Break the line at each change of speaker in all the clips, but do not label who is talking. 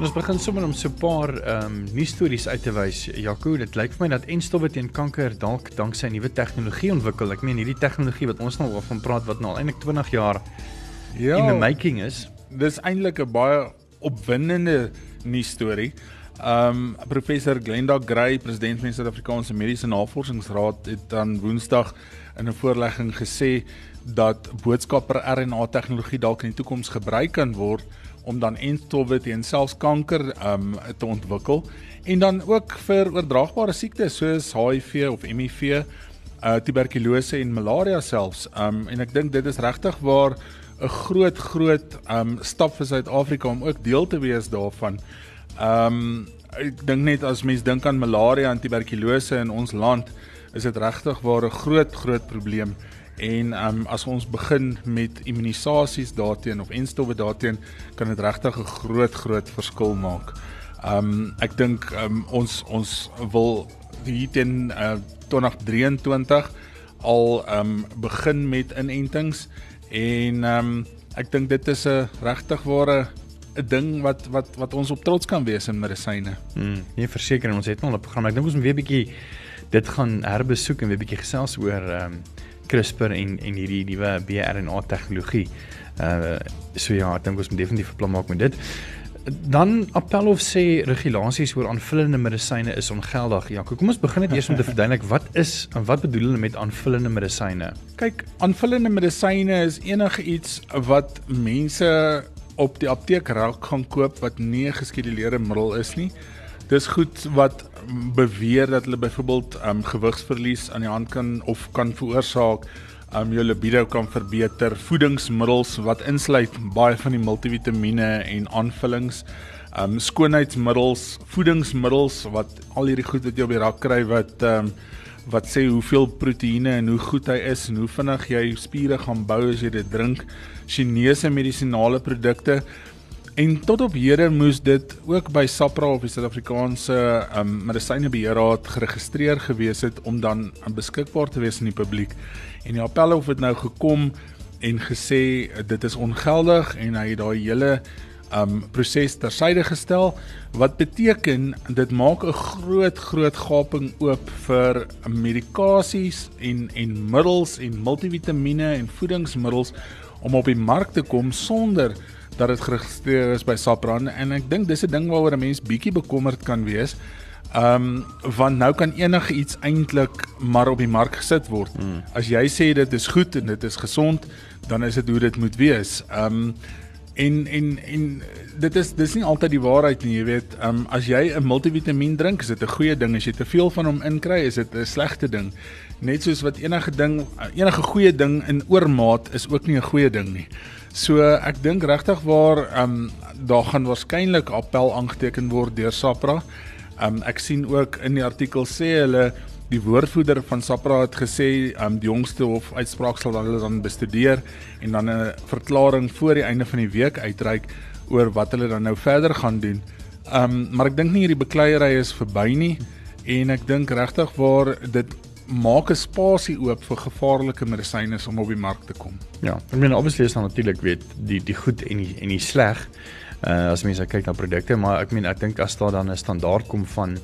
Ons begin sommer om so 'n paar ehm um, nuusstories uit te wys. Jaco, dit lyk vir my dat enstowwe teen kanker dalk danksy nuwe tegnologie ontwikkel. Ek meen hierdie tegnologie wat ons nou oor van praat wat nou al eintlik 20 jaar ja, in the making is.
Dis eintlik 'n baie opwindende nuusstorie. Ehm um, professor Glenda Gray, president van die Suid-Afrikaanse Mediese Navorsingsraad, het dan Woensdag in 'n voorlegging gesê dat boodskapper RNA tegnologie dalk in die toekoms gebruik kan word om dan entstowwe teen selfs kanker um te ontwikkel en dan ook vir oordraagbare siektes soos HIV of HIV, uh tuberkulose en malaria selfs. Um en ek dink dit is regtig waar 'n groot groot um stap vir Suid-Afrika om ook deel te wees daarvan. Um ek dink net as mens dink aan malaria en tuberkulose in ons land, is dit regtig waar 'n groot groot probleem en um, as ons begin met immunisasies daarteen of enstowwe daarteen kan dit regtig 'n groot groot verskil maak. Um ek dink um, ons ons wil hier teen uh, 2023 al um begin met inentings en um ek dink dit is 'n regtig ware 'n ding wat wat wat ons op trots kan wees in medisyne.
Hmm, nee, verseker ons het nog 'n program. Ek dink ons moet weer 'n bietjie dit gaan herbesoek en weer 'n bietjie gesels oor um CRISPR en en hierdie nuwe bRNA tegnologie. Uh so ja, ek dink ons moet definitief 'n plan maak met dit. Dan Appelhof sê regulasies oor aanvullende medisyne is ongeldig. Ja, kom ons begin net eers om te verduidelik wat is en wat bedoel hulle met aanvullende medisyne?
Kyk, aanvullende medisyne is enige iets wat mense op die apteek raak gaan koop wat nie 'n geskeduleerde middel is nie. Dis goed wat beweer dat hulle byvoorbeeld um gewigsverlies aan die hand kan of kan veroorsaak, um jou libido kan verbeter, voedingsmiddels wat insluit baie van die multivitamiene en aanvullings, um skoonheidsmiddels, voedingsmiddels wat al hierdie goed wat jy op die rak kry wat um wat sê hoeveel proteïene en hoe goed hy is en hoe vinnig jy spiere gaan bou as jy dit drink. Chinese medisinale produkte En tot op hede moes dit ook by SAPRA of die Suid-Afrikaanse um, Medisynebeheerraad geregistreer gewees het om dan beskikbaar te wees aan die publiek. En die appel het nou gekom en gesê dit is ongeldig en hy het daai hele um proses tersyde gestel wat beteken dit maak 'n groot groot gaping oop vir medikasies en en middels en multivitamiene en voedingsmiddels om op die mark te kom sonder dat dit geregistreer is by SAPRAN en ek dink dis 'n ding waaroor 'n mens bietjie bekommerd kan wees. Um want nou kan enige iets eintlik maar op die mark gesit word. Hmm. As jy sê dit is goed en dit is gesond, dan is dit hoe dit moet wees. Um en en en dit is dis nie altyd die waarheid nie, jy weet. Um as jy 'n multivitamiin drink, is dit 'n goeie ding. As jy te veel van hom inkry, is dit 'n slegte ding. Net soos wat enige ding enige goeie ding in oormaat is ook nie 'n goeie ding nie. So ek dink regtig waar ehm um, daar gaan waarskynlik appel aangeteken word deur SAPRA. Ehm um, ek sien ook in die artikel sê hulle die woordvoerder van SAPRA het gesê ehm um, die jongste hof uitspraak sal hulle dan bestudeer en dan 'n verklaring voor die einde van die week uitreik oor wat hulle dan nou verder gaan doen. Ehm um, maar ek dink nie hierdie bekleierery is verby nie en ek dink regtig waar dit maak 'n spasie oop vir gevaarlike medisyne om op die mark te kom.
Ja, ek meen obviously is dan natuurlik weet die die goed en die en die sleg. Uh as mense kyk na produkte, maar ek meen ek dink as daar dan 'n standaard kom van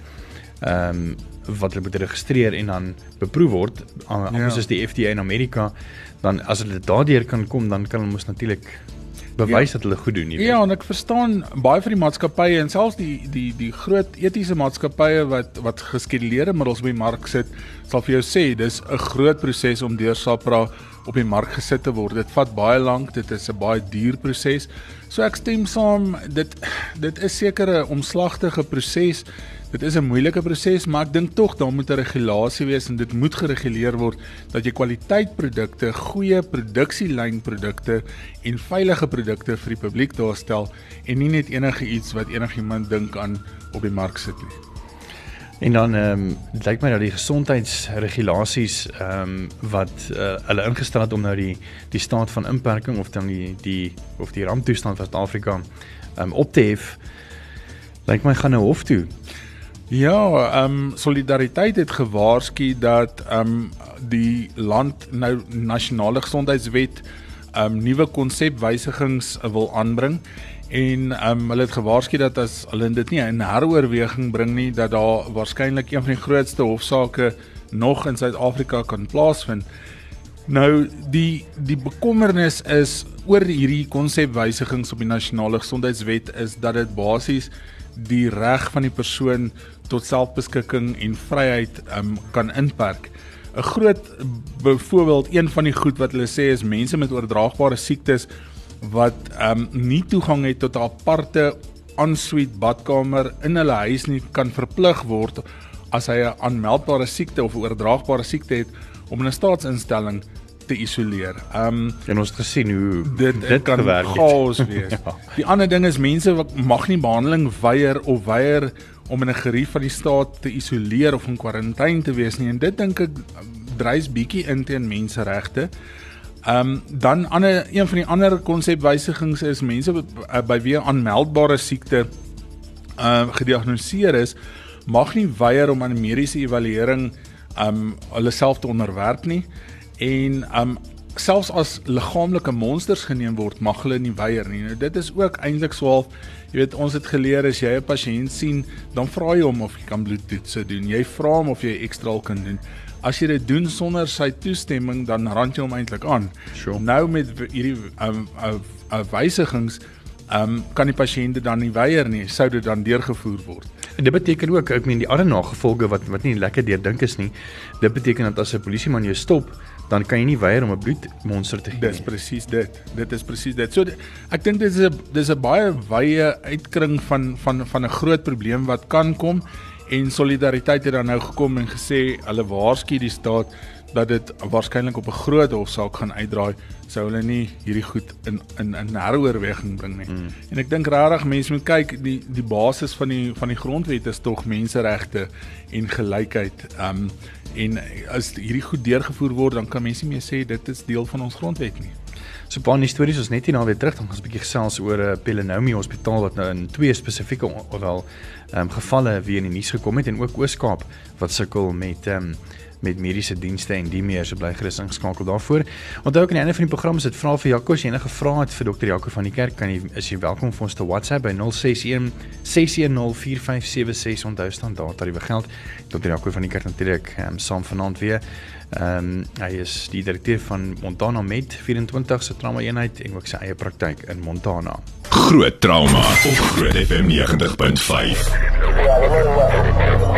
ehm um, wat hulle moet registreer en dan beproef word, anders ja. is die FDA in Amerika, dan as hulle daardeur kan kom, dan kan hulle mos natuurlik bewys ja. dat hulle goed doen,
jy weet. Ja, en ek verstaan baie van die maatskappye en selfs die die die groot etiese maatskappye wat wat geskeduleerde middels op die mark sit, sal vir jou sê dis 'n groot proses om deur SAPRA op die mark gesit te word. Dit vat baie lank, dit is 'n baie duur proses. So ek stem saam, dit dit is seker 'n omslagtige proses. Dit is 'n moeilike proses, maar ek dink tog daar moet 'n regulasie wees en dit moet gereguleer word dat jy kwaliteitprodukte, goeie produksielynprodukte en veilige produkte vir die publiek daarstel en nie net enige iets wat enigiemand dink aan op die mark sit nie.
En dan ehm um, dit lyk my dat die gesondheidsregulasies ehm um, wat uh, hulle ingestel het om nou die die staat van inperking of dan die die of die ramptoestand van Suid-Afrika ehm um, op te hef lyk my gaan nou hof toe.
Ja, ehm um, solidariteit het gewaarsku dat ehm um, die land nou nasionale gesondheidswet ehm um, nuwe konsepwysigings wil aanbring en ehm um, hulle het gewaarsku dat as hulle dit nie in heroorweging bring nie dat daar waarskynlik een van die grootste hofsaake nog in Suid-Afrika kan plaasvind. Nou die die bekommernis is oor hierdie konsepwysigings op die nasionale gesondheidswet is dat dit basies die reg van die persoon tot selfbeskikking en vryheid um, kan inperk. 'n Groot byvoorbeeld een van die goed wat hulle sê is mense met oordraagbare siektes wat um nie toegang het tot 'n aparte ensuite badkamer in hulle huis nie kan verplig word as hy 'n aanmeldbare siekte of oordraagbare siekte het om in 'n staatsinstelling te isoleer. Um
en ons het gesien hoe
dit, dit kan chaos wees. ja. Die ander ding is mense wat mag nie behandeling weier of weier om in 'n gerief van die staat te isoleer of in kwarantyne te wees nie en dit dink ek dreis bietjie in teen menseregte. Ehm um, dan ander een van die ander konsepwysigings is mense uh, by wie aanmeldbare siekte ehm uh, gediagnoseer is, mag nie weier om aan 'n mediese evaluering ehm um, hulle self te onderwerp nie en ehm um, selfs as liggaamlike monsters geneem word, mag hulle nie weier nie. Nou dit is ook eintlik swaalf Jy weet ons het geleer as jy 'n pasiënt sien, dan vra jy hom of hy kan bloedtoetse doen. Jy vra hom of jy ekstraal kan doen. As jy dit doen sonder sy toestemming, dan rand jy hom eintlik aan.
Sure.
Nou met hierdie um, uh, uh, wysigings um, kan die pasiënte dan nie weier nie, sou dit dan deurgevoer word.
En dit beteken ook, ek meen die ander nagevolge wat wat nie lekker deur dink is nie. Dit beteken dat as 'n polisieman jou stop, dan kan jy nie weier om 'n bloedmonster te gee.
Dis presies dit. Dit is presies dit. So ek dink dit is 'n dis 'n baie wye uitkring van van van 'n groot probleem wat kan kom en solidariteit het dan nou gekom en gesê hulle waarsku die staat dat dit waarskynlik op 'n groot hofsaak gaan uitdraai sou hulle nie hierdie goed in in in heroorweging bring nie. Mm. En ek dink regtig mense moet kyk die die basis van die van die grondwet is tog menseregte en gelykheid. Um en as hierdie goed deurgevoer word dan kan mense nie meer sê dit is deel van ons grondwet nie.
So paar stories ons net hier na weer terug dan gaan ons 'n bietjie gesels oor 'n uh, Pelenomi Hospitaal wat nou in twee spesifieke ofwel ehm um, gevalle weer in die nuus gekom het en ook Ooskaap wat sukkel met ehm um, met mediese dienste en die meer so bly gerus ingeskakel daarvoor. Onthou ook aan die einde van die program is dit vra vir Jaco as jy enige vrae het vir dokter Jaco van die kerk kan jy is jy welkom vir ons te WhatsApp by 061 610 4576 onthou staan daar tariewe geld. Dokter Jaco van die kerk natuurlik um, saam vanaand weer. Ehm um, hy is die direkteur van Montana Med 24 se trauma eenheid en ook sy eie praktyk in Montana.
Groot trauma op Groot FM 90.5.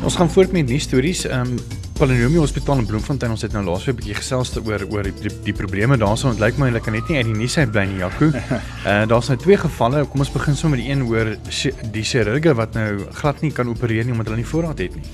Ons gaan voort met nuus stories. Ehm um, Palenomie Hospitaal in Bloemfontein. Ons het nou laasweek 'n bietjie gesels oor oor die die, die probleme daarso. Dit lyk my hulle kan net nie uit die nuus uit bly nie, Jaco. Eh uh, daar's nou twee gevalle. Kom ons begin sommer met die een oor die chirurge wat nou glad nie kan opereer nie omdat hulle nie voorraad het nie.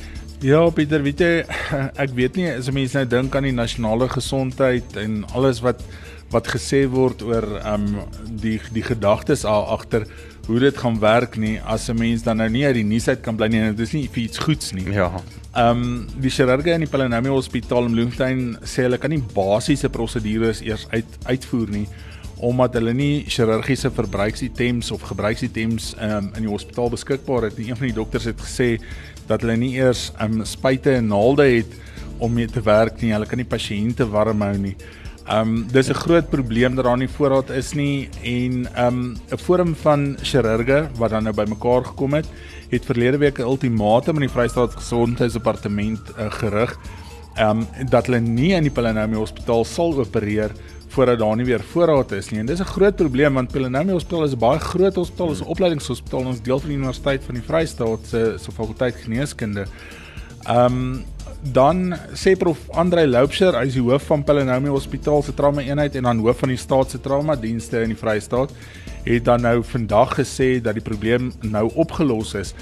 Ja, Pieter, weet jy, ek weet nie as mense nou dink aan die nasionale gesondheid en alles wat wat gesê word oor ehm um, die die gedagtes agter hoe dit gaan werk nie as 'n mens dan nou nie uit die nuus uit kan bly nie. Dit is nie vir iets goeds nie.
Ja.
Ehm um, die chirurge in die Palanamu Hospitaal in Bloemfontein sê hulle kan nie basiese prosedures eers uit uitvoer nie omdat hulle nie chirurgiese verbruiksitems of gebruiksitems um, in die hospitaal beskikbaar het nie. Een van die dokters het gesê dat hulle nie eers um, spuite en naalde het om mee te werk nie. Hulle kan nie pasiënte warm hou nie. Ehm um, dis 'n groot probleem dat daar nie voorraad is nie en ehm um, 'n forum van chirurge wat dan nou bymekaar gekom het, het verlede week 'n ultimatum aan die Vrystaat Gesondheidsdepartement uh, gerig ehm um, dat hulle nie in die Pelanomi Hospitaal sal opereer voordat daar nie weer voorraad is nie. En dis 'n groot probleem want Pelanomi Hospitaal is 'n baie groot hospitaal, is 'n opleidingshospitaal, ons deel van die Universiteit van die Vrystaat se se fakulteit geneeskunde. Ehm um, dan sê prof Andre Loupsher, hy is die hoof van Pelanomi Hospitaal se trauma eenheid en dan hoof van die staat se trauma dienste in die Vrystaat, het dan nou vandag gesê dat die probleem nou opgelos is.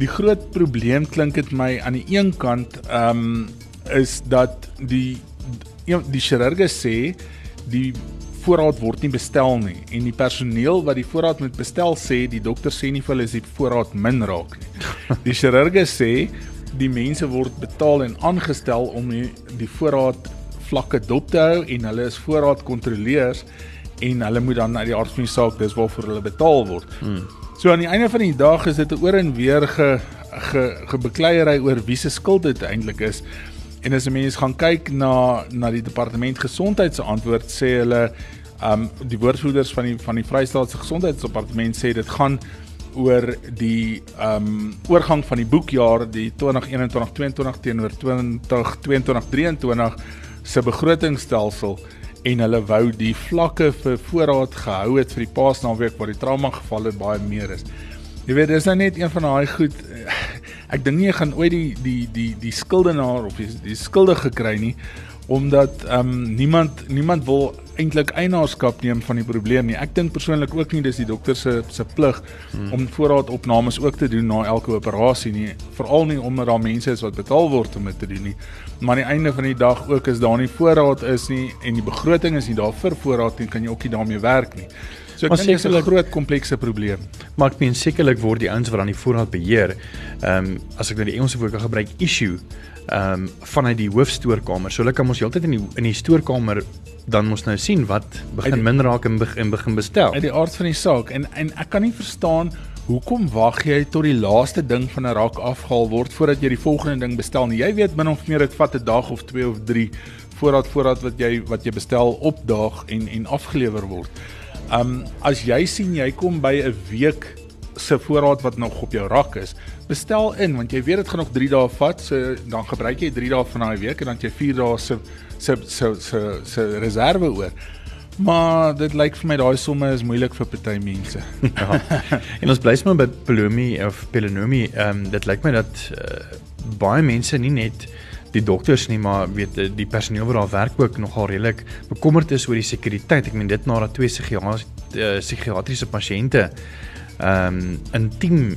Die groot probleem klink dit my aan die een kant ehm um, is dat die die chirurge sê die voorraad word nie bestel nie en die personeel wat die voorraad moet bestel sê die dokter sê nie vir hulle is die voorraad min raak nie. Die chirurge sê die mense word betaal en aangestel om die, die voorraad vlakke dop te hou en hulle is voorraadkontrolleurs en hulle moet dan uit die aard van die saak dis waarvoor hulle betaal word. Hmm. So aan die einde van die dag is dit 'n oor en weer ge ge gebekleierery oor wie se skuld dit eintlik is. En as 'n mens gaan kyk na na die departement gesondheid se antwoord sê hulle um die woordvoerders van die van die Vrystaatse Gesondheidsdepartement sê dit gaan oor die um oorgang van die boekjaar die 2021-2022 teenoor 2022-2023 se begrotingstelsel en hulle wou die vlakke vir voorraad gehou het vir die Paasnaweek waar die trauma gevalle baie meer is. Jy weet, dis nou net een van daai goed ek dink nie jy gaan ooit die die die die skuldenaar of die, die skuldige kry nie omdat ehm um, niemand niemand wil eintlik eienaarskap neem van die probleem nie. Ek dink persoonlik ook nie dis die dokter se se plig hmm. om voorraadopnames ook te doen na elke operasie nie, veral nie omdat daar mense is wat betaal word om dit te doen nie. Maar aan die einde van die dag ook is daar nie voorraad is nie en die begroting is nie daar vir voorraad nie, kan jy ook nie daarmee werk nie. So ek dink dit is 'n groot komplekse probleem.
Maar ek meen sekerlik word die ouens wat aan die voorraad beheer, ehm um, as ek nou die Engelse woord kan gebruik, issue ehm um, vanuit die hoofstoorkamer. So hulle kan mos heeltyd in die in die stoorkamer dan mos nou sien wat begin min raak en begin begin bestel.
Uit die aard van die saak en en ek kan nie verstaan hoekom wag jy tot die laaste ding van 'n rak afgehaal word voordat jy die volgende ding bestel nie. Jy weet min of meer dit vat 'n dag of 2 of 3 voordat voordat wat jy wat jy bestel opdaag en en afgelewer word. Um as jy sien jy kom by 'n week se voorraad wat nog op jou rak is, bestel in want jy weet dit gaan nog 3 dae vat. So dan gebruik jy 3 dae van daai week en dan jy 4 dae se se se se se reserve oor. Maar dit lyk vir my daai somme is moeilik vir party mense. ja.
En ons bly sommer by Pelomi of Pelonomi. Ehm um, dit lyk my dat uh, baie mense nie net die dokters nie maar weet die personeel wat daar werk ook nogal redelik bekommerd is oor die sekuriteit. Ek meen dit nadat twee psigiatriese uh, psigiatriese pasiënte ehm um, intiem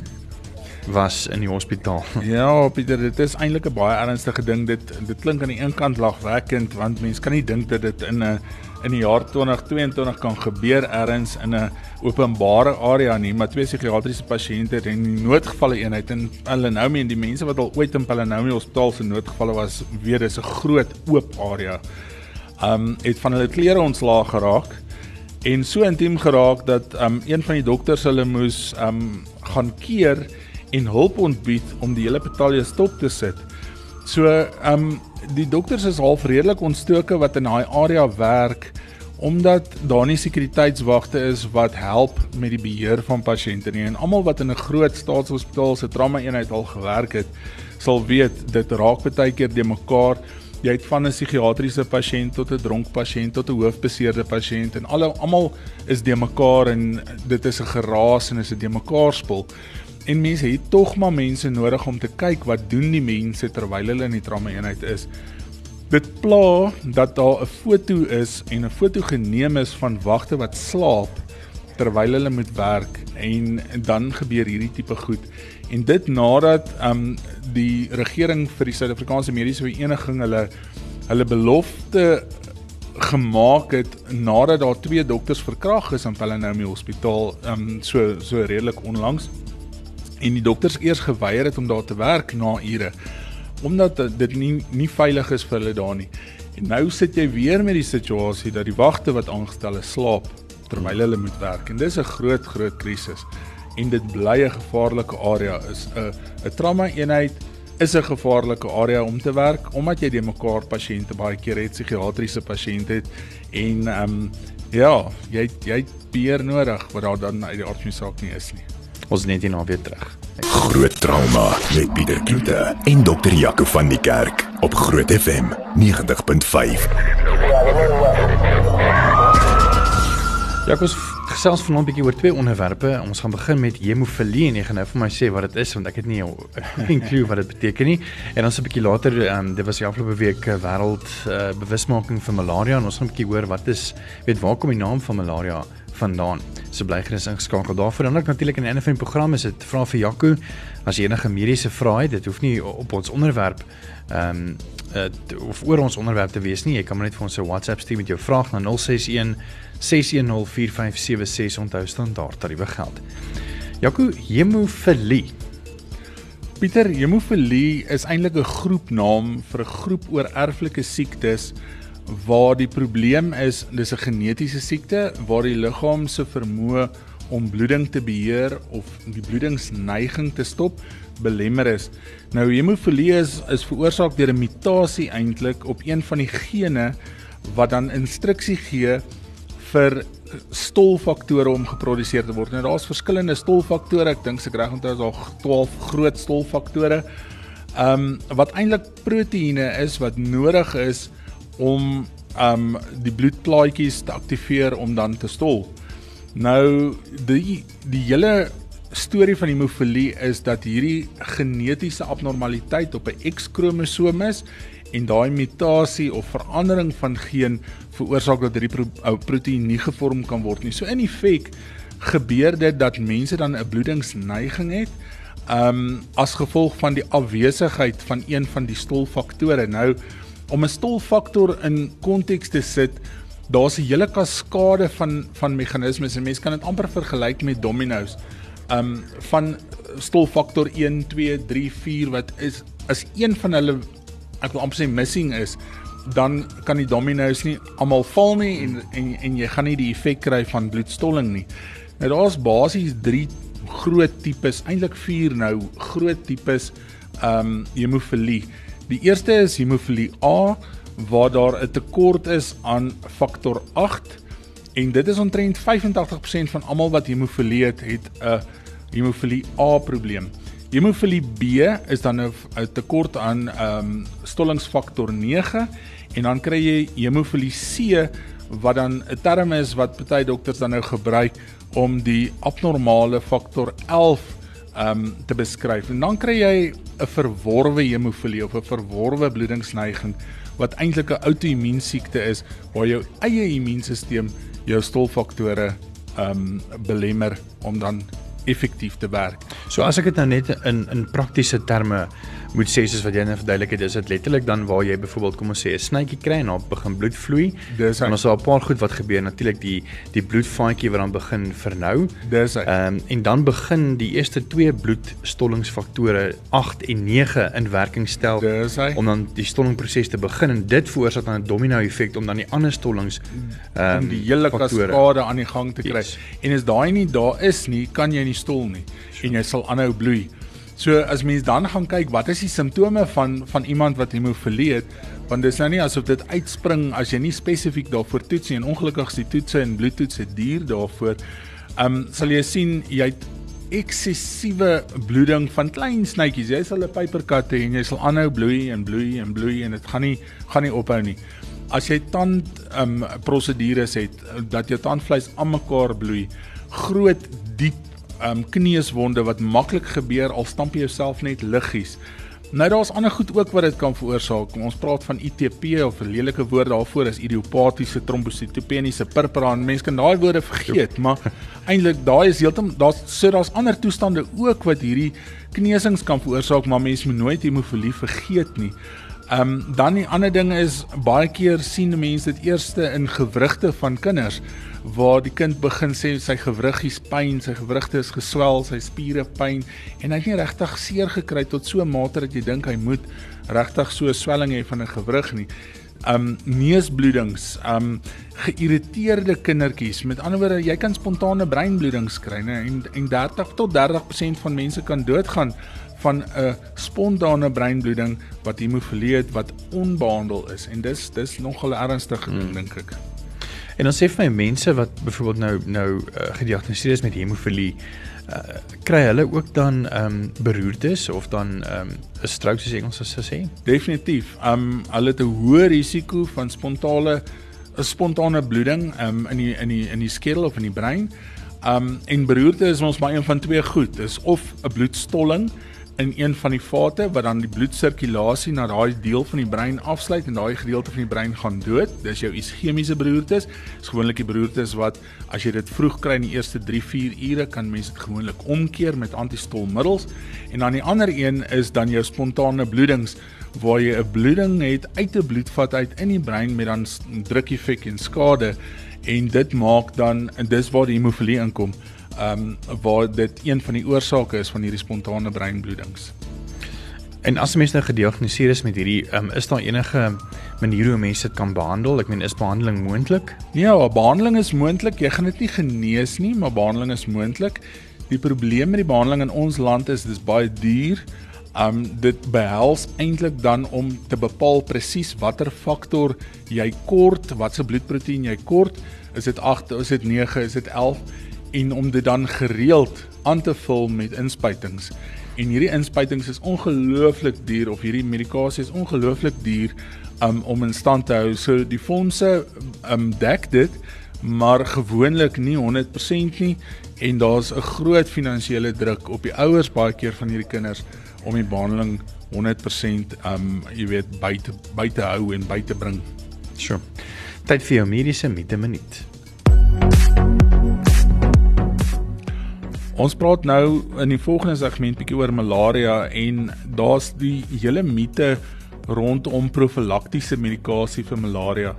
was in die hospitaal.
Ja, Pieter, dit is eintlik 'n baie ernstige ding. Dit dit klink aan die een kant lagwekkend want mense kan nie dink dat dit in 'n in die jaar 2022 kan gebeur ergens in 'n openbare area nie, maar twee psigiatriese pasiënte in die noodgevalle eenheid in Palanomi en die mense wat al ooit in Palanomi Hospitaal se noodgevalle was, weet dis 'n groot oop area. Um het van hulle klere ontslaag geraak en so intiem geraak dat um een van die dokters hulle moes um gaan keer en hulp ontbied om die hele betalje stop te sit. So, um, die dokters is half redelik ontstoke wat in daai area werk omdat daar nie sekuriteitswagte is wat help met die beheer van pasiënte nie. En almal wat in 'n groot staatshospitaal se trauma eenheid al gewerk het, sal weet dit raak baie keer de mekaar. Jy het van 'n psigiatriese pasiënt tot 'n dronk pasiënt tot 'n hoofbeseerde pasiënt en alle almal is de mekaar en dit is 'n geraas en is 'n de mekaar spul. En mense het tog maar mense nodig om te kyk wat doen die mense terwyl hulle in die trauma eenheid is. Dit pla dat daar 'n foto is en 'n foto geneem is van wagte wat slaap terwyl hulle moet werk en dan gebeur hierdie tipe goed. En dit nadat um die regering vir die Suid-Afrikaanse Mediese Vereniging hulle hulle belofte gemaak het nadat daar twee dokters verkragt is in Palanomi Hospitaal um so so redelik onlangs. En die dokters eers geweier het om daar te werk na ure omdat dit nie nie veilig is vir hulle daar nie. En nou sit jy weer met die situasie dat die wagte wat aangestel is slaap terwyl hulle moet werk. En dis 'n groot groot krisis en dit bly 'n gevaarlike area is 'n 'n trauma eenheid is 'n gevaarlike area om te werk omdat jy die mekaar pasiënte baie keer het psigiatriese pasiënte het en ehm um, ja jy jy beheer nodig wat daar dan uit die aard van die saak nie is nie
Ons net hierna weer terug.
Groot trauma met Pieter Kloete en dokter Jaco van die Kerk op Groot FM 90.5.
Jaco gesels vanaand 'n bietjie oor twee onderwerpe. Ons gaan begin met hemofilie en jy gaan nou vir my sê wat dit is want ek het nie 'n klou wat dit beteken nie. En dan so 'n bietjie later, um, dit was die afgelope week wêreld uh, bewusmaking vir malaria en ons gaan 'n bietjie hoor wat is weet waar kom die naam van malaria vandaan. So bly gerus ingeskakel daarvoor. Dan natuurlik in 'n ander van die program is dit vra vir Jaco as jy enige mediese vrae het. Dit hoef nie op ons onderwerp ehm um, uh, of oor ons onderwerp te wees nie. Jy kan maar net vir ons 'n WhatsApp stuur met jou vraag na 061 6104576 onthou standaard tariewe geld. Jaco, hemofilie.
Pieter, hemofilie is eintlik 'n groepnaam vir 'n groep oor erflike siektes waar die probleem is dis 'n genetiese siekte waar die liggaam se vermoë om bloeding te beheer of die bloedingsneiging te stop belemmer is. Nou hemofilie is, is veroorsaak deur 'n mutasie eintlik op een van die gene wat dan instruksie gee vir stolfaktore om geproduseer te word. Nou daar's verskillende stolfaktore. Ek dink se reg onthou is daar 12 groot stolfaktore. Ehm um, wat eintlik proteïene is wat nodig is om um die bloedplaatjies te aktiveer om dan te stol. Nou die die hele storie van hemofilie is dat hierdie genetiese abnormaliteit op 'n X-kromosoom is en daai mutasie of verandering van geen veroorsaak dat hierdie pro ou proteïen nie gevorm kan word nie. So in effek gebeur dit dat mense dan 'n bloedingsneiging het um as gevolg van die afwesigheid van een van die stolfaktore. Nou om 'n stolfaktor in konteks te sit, daar's 'n hele kaskade van van meganismes en mense kan dit amper vergelyk met dominos. Um van stolfaktor 1, 2, 3, 4 wat is as een van hulle ek wil amper sê missing is, dan kan die dominos nie almal val nie en en en jy gaan nie die effek kry van bloedstolling nie. Nou daar's basies 3 groot tipes, eintlik 4 nou, groot tipes um hemofilie. Die eerste is hemofilie A waar daar 'n tekort is aan faktor 8 en dit is omtrent 85% van almal wat hemofilie het, het 'n hemofilie A probleem. Hemofilie B is dan 'n tekort aan ehm um, stollingsfaktor 9 en dan kry jy hemofilie C wat dan 'n term is wat baie dokters dan nou gebruik om die abnormale faktor 11 um te beskryf. En dan kry jy 'n verworwe hemofilie of 'n verworwe bloedingsneiging wat eintlik 'n outoimmuunsiekte is waar jou eie immuunstelsel jou stolfaktore um belemmer om dan effektief te werk.
So as ek dit nou net in in praktiese terme moet sê soos wat jy net verduidelik het, is dit letterlik dan waar jy byvoorbeeld kom ons sê 'n snytjie kry en dan begin bloed vloei. Dis en ons het 'n paar goed wat gebeur natuurlik die die bloedvaatjie wat dan begin vernou.
Dis hy.
Ehm um, en dan begin die eerste twee bloedstollingsfaktore 8 en 9 in werking stel
Dis hy.
om dan die stollingproses te begin en dit veroorsaak dan 'n domino effek om dan die ander stollings
ehm um, die hele kaskade aan die gang te kry. Yes. En as daai nie daar is nie, kan jy nie stol nie sure. en jy sal aanhou bloei. So as mens dan gaan kyk wat is die simptome van van iemand wat hemofilie het, want dis nou nie asof dit uitspring as jy nie spesifiek daarvoor toets nie ongelukkig is die toetse en bloedtoetse duur daarvoor. Ehm um, sal jy sien jy het eksessiewe bloeding van klein snytjies. Jy sal 'n pyperkat hê en jy sal aanhou bloei en bloei en bloei en dit gaan nie gaan nie ophou nie. As jy tand ehm um, prosedures het dat jou tandvleis almekaar bloei, groot diep um kneuswonde wat maklik gebeur al stamp jy jouself net liggies. Nou daar's ander goed ook wat dit kan veroorsaak. Ons praat van ITP of 'n lelike woord daarvoor is idiopatiese trombositopeniese purpura. Mense kan daai woorde vergeet, maar eintlik daai is heeltemal daar's so daar's ander toestande ook wat hierdie kneusings kan veroorsaak, maar mense moet nooit hemofilie vergeet nie. Ehm um, dan die ander ding is baie keer sien mense dit eerste in gewrigte van kinders waar die kind begin sê sy gewriggies pyn, sy gewrigte is geswel, sy spiere pyn en hy het nie regtig seer gekry tot so 'n mate dat jy dink hy moet regtig so 'n swelling hê van 'n gewrig nie. Um neusbloedings, um geïrriteerde kindertjies. Met ander woorde, jy kan spontane breinbloedings kry, né? En en 30 tot 30% van mense kan doodgaan van 'n spontane breinbloeding wat hemofilie het wat onbehandel is en dis dis nogal ernstig hmm. dink ek.
En dan sê vir my mense wat byvoorbeeld nou nou uh, gediagnoseer is met hemofilie, uh, kry hulle ook dan ehm um, beroertes of dan ehm um, 'n stroke soos Engels sou sê?
Definitief. Ehm um, hulle het 'n hoë risiko van spontane 'n spontane bloeding ehm um, in die in die in die skedel of in die brein. Ehm um, en beroerte is ons maar een van twee goed. Dis of 'n bloedstolling in een van die vate wat dan die bloedsirkulasie na daai deel van die brein afsluit en daai gedeelte van die brein gaan dood. Dis jou ischemiese beroertes. Dis gewoonlik die beroertes wat as jy dit vroeg kry in die eerste 3-4 ure kan mense dit gewoonlik omkeer met antistolmiddels. En dan die ander een is dan jou spontane bloedings waar jy 'n bloeding het uit 'n bloedvat uit in die brein met dan druk effek en skade en dit maak dan en dis waar die hemofilie inkom ehm um, waar dit een van die oorsake is van hierdie spontane breinbloedings.
En as mense nou gediagnoseer is met hierdie, ehm um, is daar enige maniere hoe mense dit kan behandel? Ek meen is behandeling moontlik?
Ja, behandeling is moontlik. Jy gaan dit nie genees nie, maar behandeling is moontlik. Die probleem met die behandeling in ons land is dis baie duur. Um dit behels eintlik dan om te bepaal presies watter faktor jy kort, watse bloedproteïen jy kort. Is dit 8, is dit 9, is dit 11? En om dit dan gereeld aan te vul met inspuitings. En hierdie inspuitings is ongelooflik duur of hierdie medikasie is ongelooflik duur um, om in stand te hou. So die fondse um, dek dit, maar gewoonlik nie 100% nie en daar's 'n groot finansiële druk op die ouers baie keer van hierdie kinders om die behandeling 100% um jy weet buite buite hou en buite bring.
Sure. Tyd vir jou mediese minuut.
Ons praat nou in die volgende segment bietjie oor malaria en daar's die hele mite rondom profylaktiese medikasie vir malaria.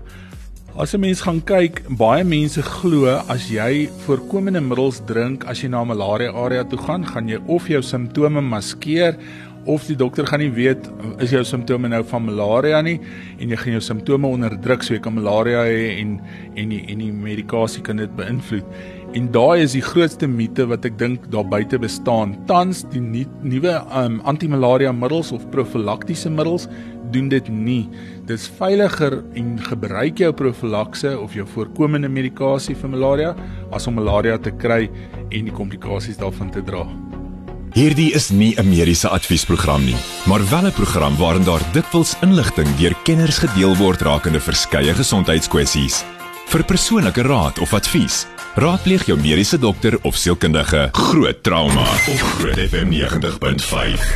As 'n mens gaan kyk, baie mense glo as jy voorkomende middels drink as jy na 'n malaria area toe gaan, gaan jy of jou simptome maskeer of die dokter gaan nie weet is jou simptome nou van malaria nie en jy gaan jou simptome onderdruk so jy kan malaria hê en en die en die medikasie kan dit beïnvloed. En daai is die grootste mite wat ek dink daar buite bestaan. Tans die nuwe um, antimalaria middels of profylaktiese middels doen dit nie. Dis veiliger en gebruik jou profylakse of jou voorkomende medikasie vir malaria as om malaria te kry en die komplikasies daarvan te dra.
Hierdie is nie 'n mediese adviesprogram nie, maar wel 'n program waarin daar dikwels inligting deur kenners gedeel word rakende verskeie gesondheidskwessies. Vir persoonlike raad of advies, raadpleeg jou mediese dokter of sielkundige. Groot trauma op Groot FM 90.5.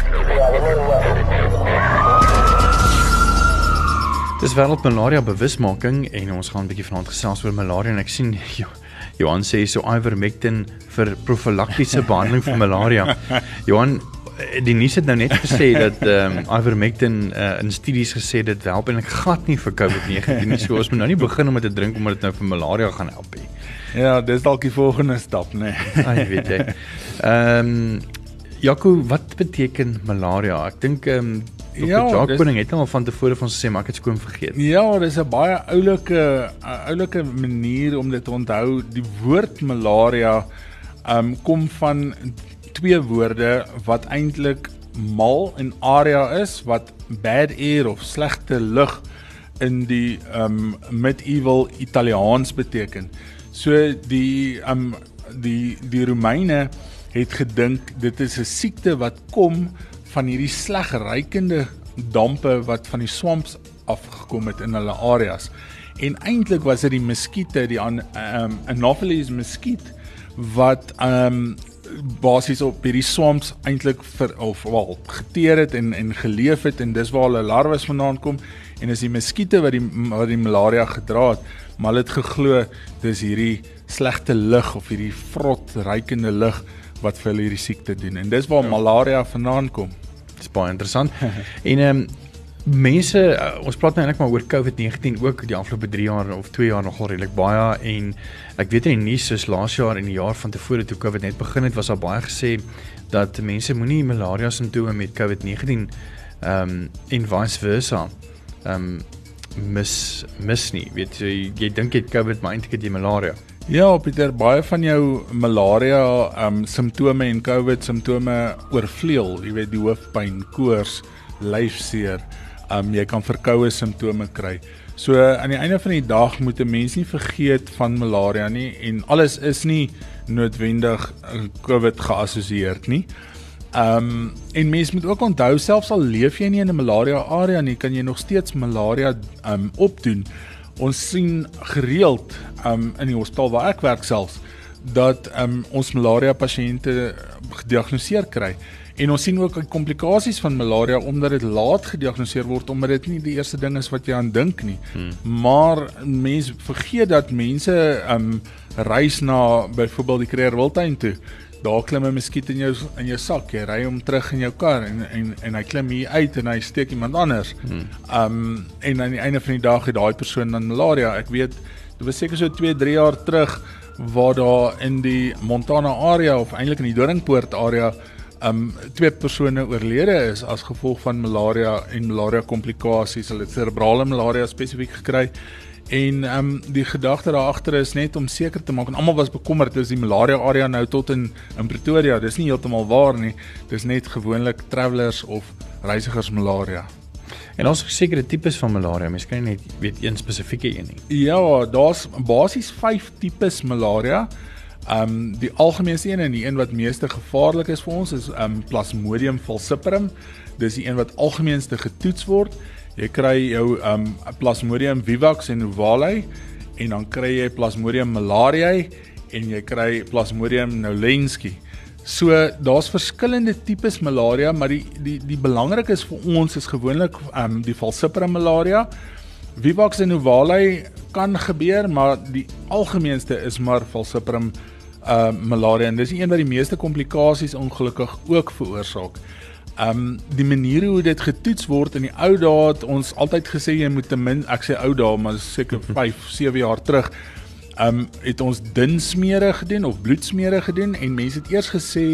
Dis wêreld malaria bewusmaking en ons gaan 'n bietjie vanaand gesels oor malaria en ek sien Johan sê so ivermectin vir profylaktiese behandeling vir malaria. Johan die nuus het nou net gesê dat ehm um, ivermectin uh, in studies gesê dit help en ek gat nie vir COVID-19 nie. So ons moet nou nie begin om dit te drink omdat dit nou vir malaria gaan help nie.
Ja, dis dalk die volgende stap, né? Nee.
Ai, weet jy. Ehm um, Jaco, wat beteken malaria? Ek dink ehm um, Ja, Jacques Koning het al van tevore van gesê maar ek het skoon vergeet.
Ja, dis 'n baie oulike oulike manier om dit te onthou. Die woord malaria ehm um, kom van twee woorde wat eintlik mal en area is wat bad air of slegte lug in die um medieval Italiaans beteken. So die um die die Romeine het gedink dit is 'n siekte wat kom van hierdie sleg rykende dampe wat van die swamps afgekom het in hulle areas. En eintlik was dit die muskiete, die um Anopheles muskiet wat um basies op hierdie swamps eintlik vir of wel geteer het en en geleef het en dis waar hulle larwes vandaan kom en is die muskiete wat die wat die malaria gedra het maar hulle het geglo dis hierdie slegte lug of hierdie vrot rykende lug wat vir hulle hierdie siekte doen en dis waar ja. malaria vandaan kom
dis baie interessant en ehm um, mense uh, ons praat nou eintlik maar oor COVID-19 ook die afgelope 3 jaar of 2 jaar nogal redelik baie en ek weet in die nuus soos laas jaar en die jaar van tevore toe COVID net begin het was daar baie gesê dat mense moenie malaria simptome met COVID-19 ehm um, en vice versa ehm um, mis mis nie. Weet jy jy dink jy het COVID maar eintlik het jy malaria.
Ja, Pieter, baie van jou malaria ehm um, simptome en COVID simptome oorvleuel, jy weet die hoofpyn, koors, lyfseer um, jy kan verkoue simptome kry. So aan die einde van die dag moet 'n mens nie vergeet van malaria nie en alles is nie noodwendig COVID geassosieer nie. Ehm um, en mens moet ook onthou selfs al leef jy nie in 'n malaria area nie, kan jy nog steeds malaria ehm um, opdoen. Ons sien gereeld ehm um, in die hospitaal waar ek werk selfs dat um, ons malaria pasiënte gediagnoseer kry En ons sien ook komplikasies van malaria omdat dit laat gediagnoseer word omdat dit nie die eerste ding is wat jy aan dink nie. Hmm. Maar mense vergeet dat mense um reis na byvoorbeeld die Kruger Wildtuin toe daar klim 'n muskiet in jou in jou sak. Jy ry hom terug in jou kar en en en hy klim hier uit en hy steek iemand anders. Hmm. Um en aan die einde van die dag het daai persoon dan malaria. Ek weet dit was seker so 2, 3 jaar terug waar daar in die Montana area of eintlik in die Doringpoort area um twee persone oorlede is as gevolg van malaria en malaria komplikasies. Hulle het cerebrale malaria spesifiek gekry. En ehm um, die gedagte daar agter is net om seker te maak en almal was bekommerd dis die malaria area nou tot in in Pretoria. Dis nie heeltemal waar nie. Dis net gewoonlik travelers of reisigers malaria.
En ons sekere tipes van malaria. Mens kan nie net weet een spesifieke een nie.
Ja, daar's basies 5 tipes malaria. Ehm um, die algemeenste een en die een wat meeste gevaarlik is vir ons is ehm um, Plasmodium falciparum. Dis die een wat algemeenste getoets word. Jy kry jou um Plasmodium vivax en ovale en dan kry jy Plasmodium malariae en jy kry Plasmodium knowlenski. So daar's verskillende tipes malaria, maar die die die belangrik is vir ons is gewoonlik um die falciparum malaria. Vivax en ovale kan gebeur, maar die algemeenste is maar falciparum uh malaria en dis een wat die meeste komplikasies ongelukkig ook veroorsaak. Ehm um, die manier hoe dit getoets word in die ou dae het ons altyd gesê jy moet ten min ek sê ou dae maar seker 5 7 jaar terug ehm um, het ons dun smere gedoen of bloedsmere gedoen en mense het eers gesê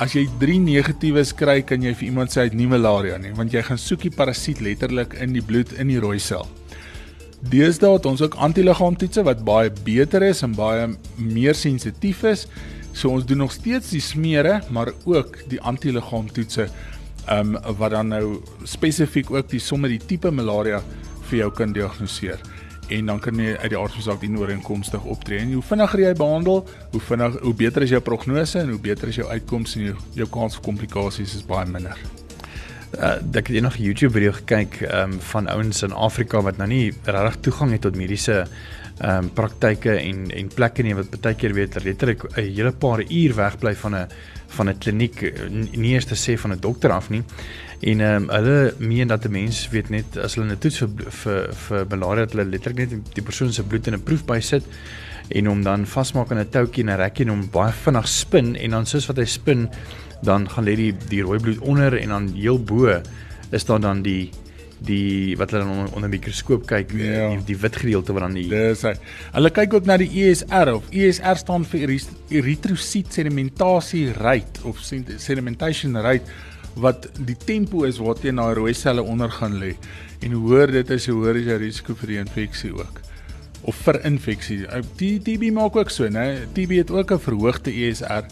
as jy 3 negatiefes kry kan jy vir iemand sê hy het nie malaria nie want jy gaan soek die parasiet letterlik in die bloed in die rooi sel. Deesdae het ons ook antiliggaamtoetse wat baie beter is en baie meer sensitief is. So ons doen nog steeds die smere, maar ook die antiliggaamtoetse ehm um, wat dan nou spesifiek ook die somme die tipe malaria vir jou kan diagnoseer. En dan kan jy uit die aard van saak die ooreenkomstig optree. En hoe vinniger jy behandel, hoe vinnig hoe beter is jou prognose en hoe beter is jou uitkoms en jou, jou kans vir komplikasies is baie minder.
Uh, ek het eendag 'n YouTube video gekyk um, van ouens in Afrika wat nou nie regtig toegang het tot mediese ehm um, praktyke en en plekke nie wat baie keer weet letterlik 'n hele paar uur wegbly van 'n van 'n kliniek nie eers te sê van 'n dokter af nie. En ehm um, hulle meen dat 'n mens weet net as hulle 'n toets vir vir vir malaria dat hulle letterlik net die persoon se bloed in 'n proef bysit en hom dan vasmaak aan 'n toutjie en 'n rekkie en hom baie vinnig spin en dan soos wat hy spin dan gaan lê die die rooi bloed onder en dan heel bo is daar dan die die wat hulle onder, onder mikroskoop kyk ja. die, die wit gedeelte wat dan die
Dis hy. Hulle kyk ook na die ESR of ESR staan vir erythrocyte sedimentasie rate of sedimentation rate wat die tempo is waarteen daai rooi selle onder gaan lê. En hoe hoër dit is, hoe hoër is die risiko vir die infeksie ook of vir infeksie. Die TB maak ook so, né? TB het ook 'n verhoogde ESR.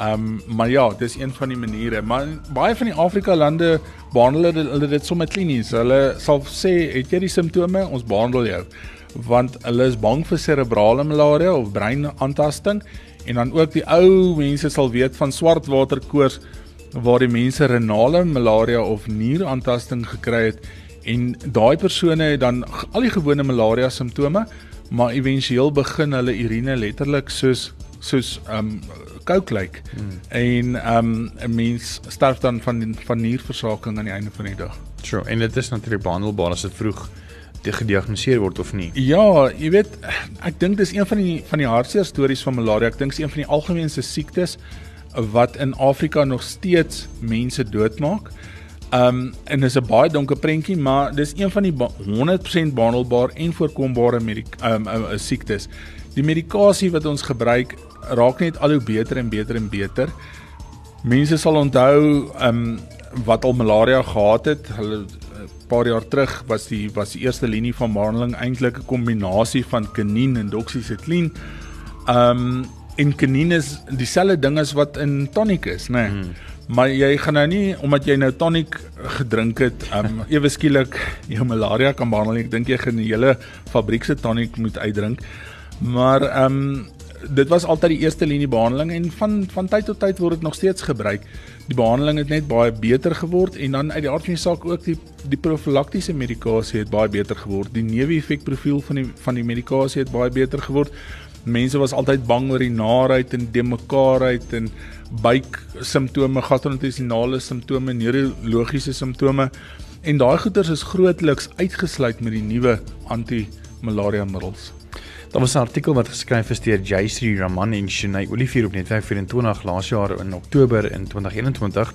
Ehm um, maar ja, dis een van die maniere. Maar baie van die Afrika lande behandel hulle, hulle dit sommer klinies. Hulle sal sê, "Het jy die simptome? Ons behandel jou." Want hulle is bang vir serebrale malaria of breinaantasting en dan ook die ou mense sal weet van swartwaterkoors waar die mense renale malaria of nieraantasting gekry het en daai persone het dan al die gewone malaria simptome, maar éventueel begin hulle urine letterlik soos soos ehm um, coke lyk. Hmm. En ehm um, 'n mens sterf dan van van nierversaking aan die einde van die dag.
Sure, en dit is natuurlik behandelbaar as dit vroeg te gediagnoseer word of nie.
Ja, jy weet, ek dink dis een van die van die hartseer stories van malaria. Ek dink dis een van die algemeenste siektes wat in Afrika nog steeds mense doodmaak. Um, en dis 'n baie donker prentjie, maar dis een van die 100% behandelbaar en voorkombare um, uh, siektes. Die medikasie wat ons gebruik raak net al hoe beter en beter en beter. Mense sal onthou ehm um, wat al malaria gehad het. Hulle 'n eh, paar jaar terug was die was die eerste linie van behandeling eintlik 'n kombinasie van kinin en doxycycline. Ehm um, en kinin is dieselfde ding as wat in tonic is, né? Nee. Hmm. Maar jy gaan nou nie omdat jy nou tonic gedrink het, ehm um, ewe skielik jou malaria kan behandel. Ek dink jy gaan die hele fabriek se tonic moet uitdrink. Maar ehm um, dit was altyd die eerste linie behandeling en van van tyd tot tyd word dit nog steeds gebruik. Die behandeling het net baie beter geword en dan uit die aard van die saak ook die die profylaktiese medikasie het baie beter geword. Die neeweffek profiel van die van die medikasie het baie beter geword. Mense was altyd bang oor die naarheid en die mekaarheid en buik simptome, gastrointestinale simptome, neurologiese simptome en daai goeters is grootliks uitgesluit met die nuwe anti-malaria middels.
Daar was 'n artikel wat geskryf is deur Jaysri Raman en Shinay Olivier op Netwerk 24 laas jaar in Oktober in 2021.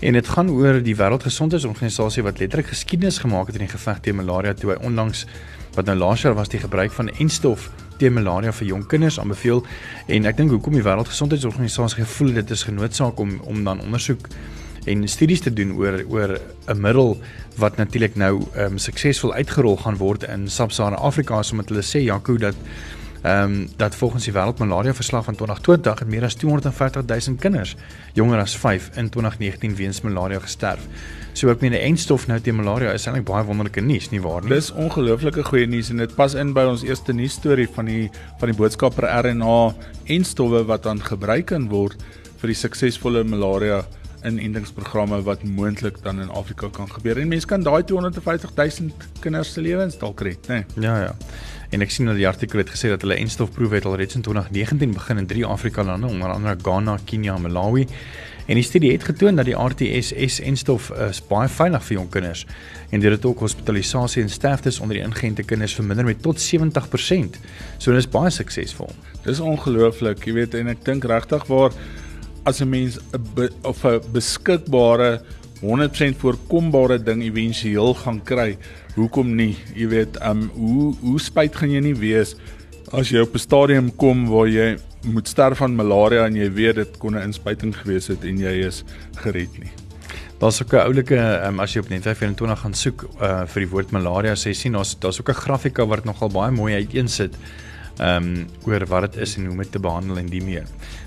En dit gaan oor die Wêreldgesondheidsorganisasie wat letterlik geskiedenis gemaak het in die geveg teen malaria toe hy onlangs wat nou laas jaar was die gebruik van enstof teen malaria vir jong kinders aanbeveel en ek dink hoekom die Wêreldgesondheidsorganisasie gevoel dit is genoodsaak om om dan ondersoek en studies te doen oor oor 'n middel wat natuurlik nou um, suksesvol uitgerol gaan word in Sub-Sahara Afrika omdat hulle sê Jaco dat ehm um, dat volgens die wêreldmalaria verslag van 2020 het meer as 250 000 kinders jonger as 5 in 2019 weens malaria gesterf. So ek meen 'n enstof nou teen malaria is eintlik baie wonderlike nuus, nie waar nie?
Dis ongelooflike goeie nuus en dit pas in by ons eerste nuus storie van die van die boodskapper RNA enstowwe wat dan gebruik kan word vir die suksesvolle malaria inentingsprogramme wat moontlik dan in Afrika kan gebeur. En mense kan daai 250 000 kinders se lewens dalk red, né?
Nee. Ja, ja. En ek sien dat die artikel het gesê dat hulle enstofproewe het al reeds in 2019 begin in drie Afrika lande, onder andere Ghana, Kenia en Malawi. En die studie het getoon dat die RTS enstof is baie veilig vir jong kinders en dit het ook hospitalisasie en sterftes onder die ingeënte kinders verminder met tot 70%. So dit is baie suksesvol.
Dis ongelooflik, jy weet en ek dink regtig waar as 'n mens 'n of 'n beskikbare 100% voorkombare ding éventueel gaan kry, hoekom nie? Jy weet, um hoe hoe spyt gaan jy nie wees as jy op 'n stadium kom waar jy moet sterf van malaria en jy weet dit kon 'n inspuiting gewees het en jy is gered nie.
Daar's ook 'n oulike um, as jy op Net 24 gaan soek uh, vir die woord malaria, sê sien daar's daar's ook 'n grafika wat nogal baie mooi uiteensit ehm um, oor wat dit is en hoe om dit te behandel en die meer.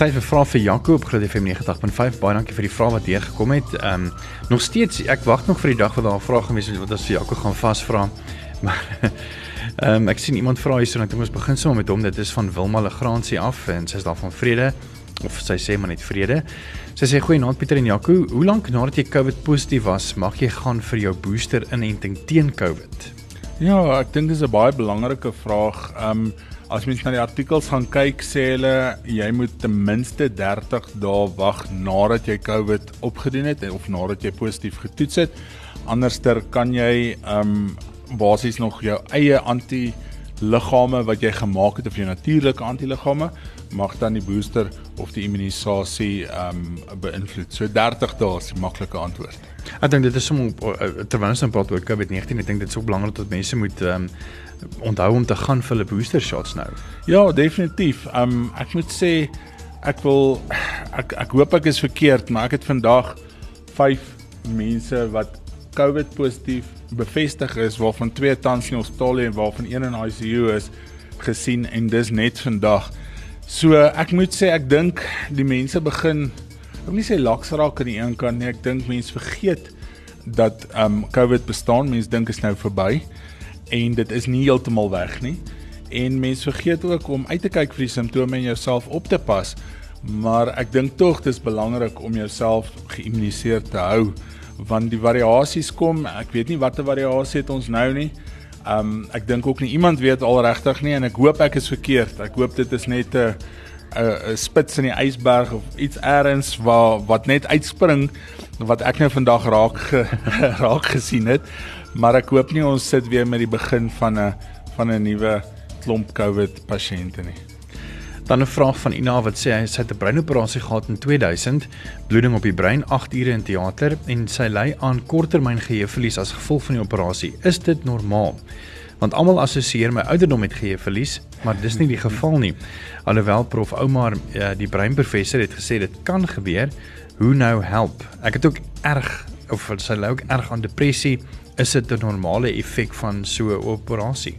tyd vir vrae vir Jaco op Groot FM 90.5. Baie dankie vir die vrae wat hier gekom het. Ehm um, nog steeds ek wag nog vir die dag wat daar 'n vraag gewees het wat ons vir Jaco gaan vasvra. Maar ehm um, ek sien iemand vra hierso en ek dink ons begin sommer met hom. Dit is van Wilma Legrandsie af en sy is daar van Vrede of sy sê maar net Vrede. Sy sê goeienaand Pieter en Jaco. Hoe lank nadat jy COVID positief was, mag jy gaan vir jou booster inenting teen COVID?
Ja, ek dink dis 'n baie belangrike vraag. Ehm um, As mens na die artikels gaan kyk, sê hulle jy moet ten minste 30 dae wag nadat jy COVID opgedoen het of nadat jy positief getoets het. Anderster kan jy ehm um, basies nog jou eie antiliggame wat jy gemaak het of jou natuurlike antiliggame mag dan die booster of die immunisasie ehm um, beïnvloed. So 30 dae is die maklike antwoord.
Ek dink dit is sommer uh, terwyl ons praat oor COVID-19, ek dink dit is ook belangrik dat mense moet ehm um, onthou om te gaan vir hulle booster shots nou.
Ja, definitief. Um ek moet sê ek wil ek ek hoop ek is verkeerd, maar ek het vandag 5 mense wat COVID positief bevestig is waarvan twee tans in hospitaal en waarvan een in ICU is gesien en dis net vandag. So ek moet sê ek dink die mense begin ek wil nie sê laks raak aan die een kant nie. Ek dink mense vergeet dat um COVID bestaan. Mense dink is nou verby en dit is nie heeltemal weg nie. En mense vergeet ook om uit te kyk vir die simptome en jouself op te pas. Maar ek dink tog dis belangrik om jouself geïmmuniseer te hou want die variasies kom, ek weet nie watter variasie het ons nou nie. Um ek dink ook nie iemand weet al regtig nie en ek hoop ek is verkeerd. Ek hoop dit is net 'n 'n spits in die ysberg of iets eers waar wat net uitspring wat ek nou vandag raak ge, raak gesien het maar ek hoop nie ons sit weer met die begin van 'n van 'n nuwe klomp COVID pasiënte nie.
Dan 'n vraag van Ina wat sê sy het 'n breinoperasie gehad in 2000, bloeding op die brein, 8 ure in teater en sy ly aan korttermyn geheueverlies as gevolg van die operasie. Is dit normaal? Want almal assosieer my ouderdom met geheueverlies, maar dis nie die geval nie. Alhoewel prof Oumar eh, die breinprofessor het gesê dit kan gebeur, hoe nou help? Ek het ook erg of sy ly ook erg aan depressie is dit 'n normale effek van so 'n operasie?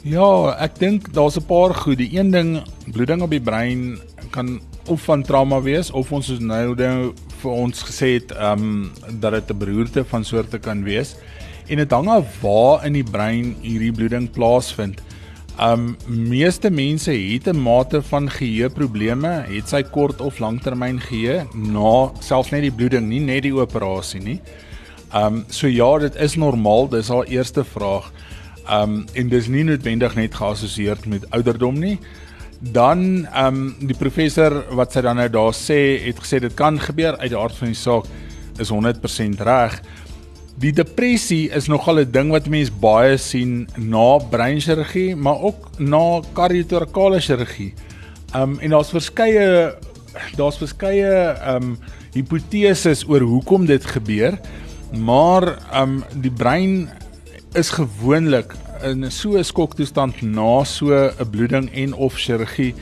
Ja, ek dink daar's 'n paar goed. Die een ding, bloeding op die brein kan of van trauma wees of ons is nou nou vir ons gesê het ehm um, dat dit 'n beroerte van soorte kan wees. En dit hang af waar in die brein hierdie bloeding plaasvind. Um meeste mense het 'n mate van geheueprobleme, het sy kort of langtermyn geheue na selfs net die bloeding, nie net die operasie nie. Um so ja, dit is normaal, dis haar eerste vraag. Um en dis nie noodwendig net geassosieer met ouderdom nie. Dan um die professor wat sy dan nou daar sê, het gesê dit kan gebeur uit die aard van die saak is 100% reg. Die depressie is nogal 'n ding wat mense baie sien na breinchirurgie, maar ook na kardiotorakale chirurgie. Um en daar's verskeie daar's verskeie um hipoteses oor hoekom dit gebeur, maar um die brein is gewoonlik in so 'n skoktoestand na so 'n bloeding en of chirurgie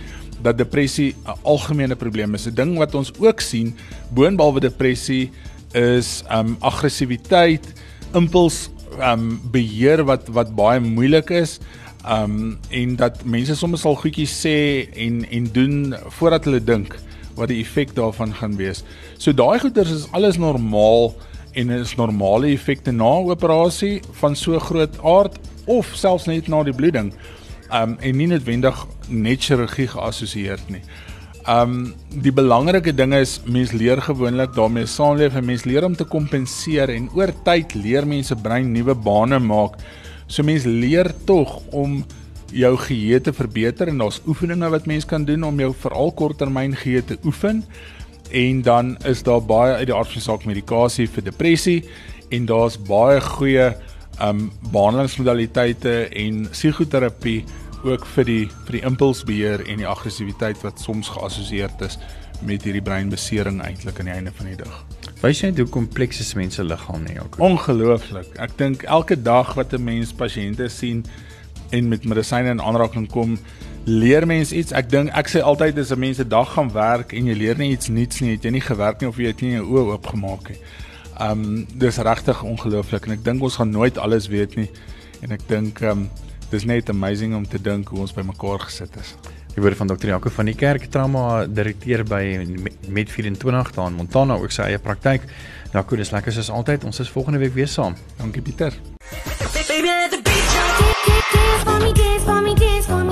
dat depressie 'n algemene probleem is. 'n Ding wat ons ook sien boonbehalwe depressie is um aggressiwiteit, impuls um beheer wat wat baie moeilik is. Um en dat mense soms al goedjies sê en en doen voordat hulle dink wat die effek daarvan gaan wees. So daai goeters is alles normaal en is normale effekte na operasie van so groot aard of selfs net na die bloeding. Um en nie noodwendig net chirurgie geassosieer nie. Um die belangrike ding is mens leer gewoonlik daarmee saamleef en mens leer om te kompenseer en oor tyd leer mense brein nuwe bane maak. So mens leer tog om jou geheue te verbeter en daar's oefeninge wat mens kan doen om jou veral korttermyn geheue te oefen. En dan is daar baie uit die aard van saak medikasie vir depressie en daar's baie goeie um behandelingsmodaliteite en psigoterapie ook vir die vir die impulsbeheer en die aggressiwiteit wat soms geassosieer is met hierdie breinbesering eintlik aan die einde van die dag.
Wys jy hoe kompleks is mense liggaam nie ook?
Ongelooflik. Ek dink elke dag wat 'n mens pasiënte sien en met medisyne in aanraking kom, leer mens iets. Ek dink ek sê altyd as 'n mens 'n dag gaan werk en jy leer nie iets nuuts nie, het jy nie gewerk nie of jy het nie jou oë oopgemaak nie. Um dis regtig ongelooflik en ek dink ons gaan nooit alles weet nie. En ek dink um dis net amazing om te dink hoe ons bymekaar gesit is.
Die woorde van Dr. Jaco van die Kerk, trauma direkteur by Med 24 daar in Montana, ook sy eie praktyk. Jaco, dis lekker soos altyd. Ons is volgende week weer saam.
Dankie Pieter.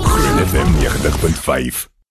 Groen FM 90.5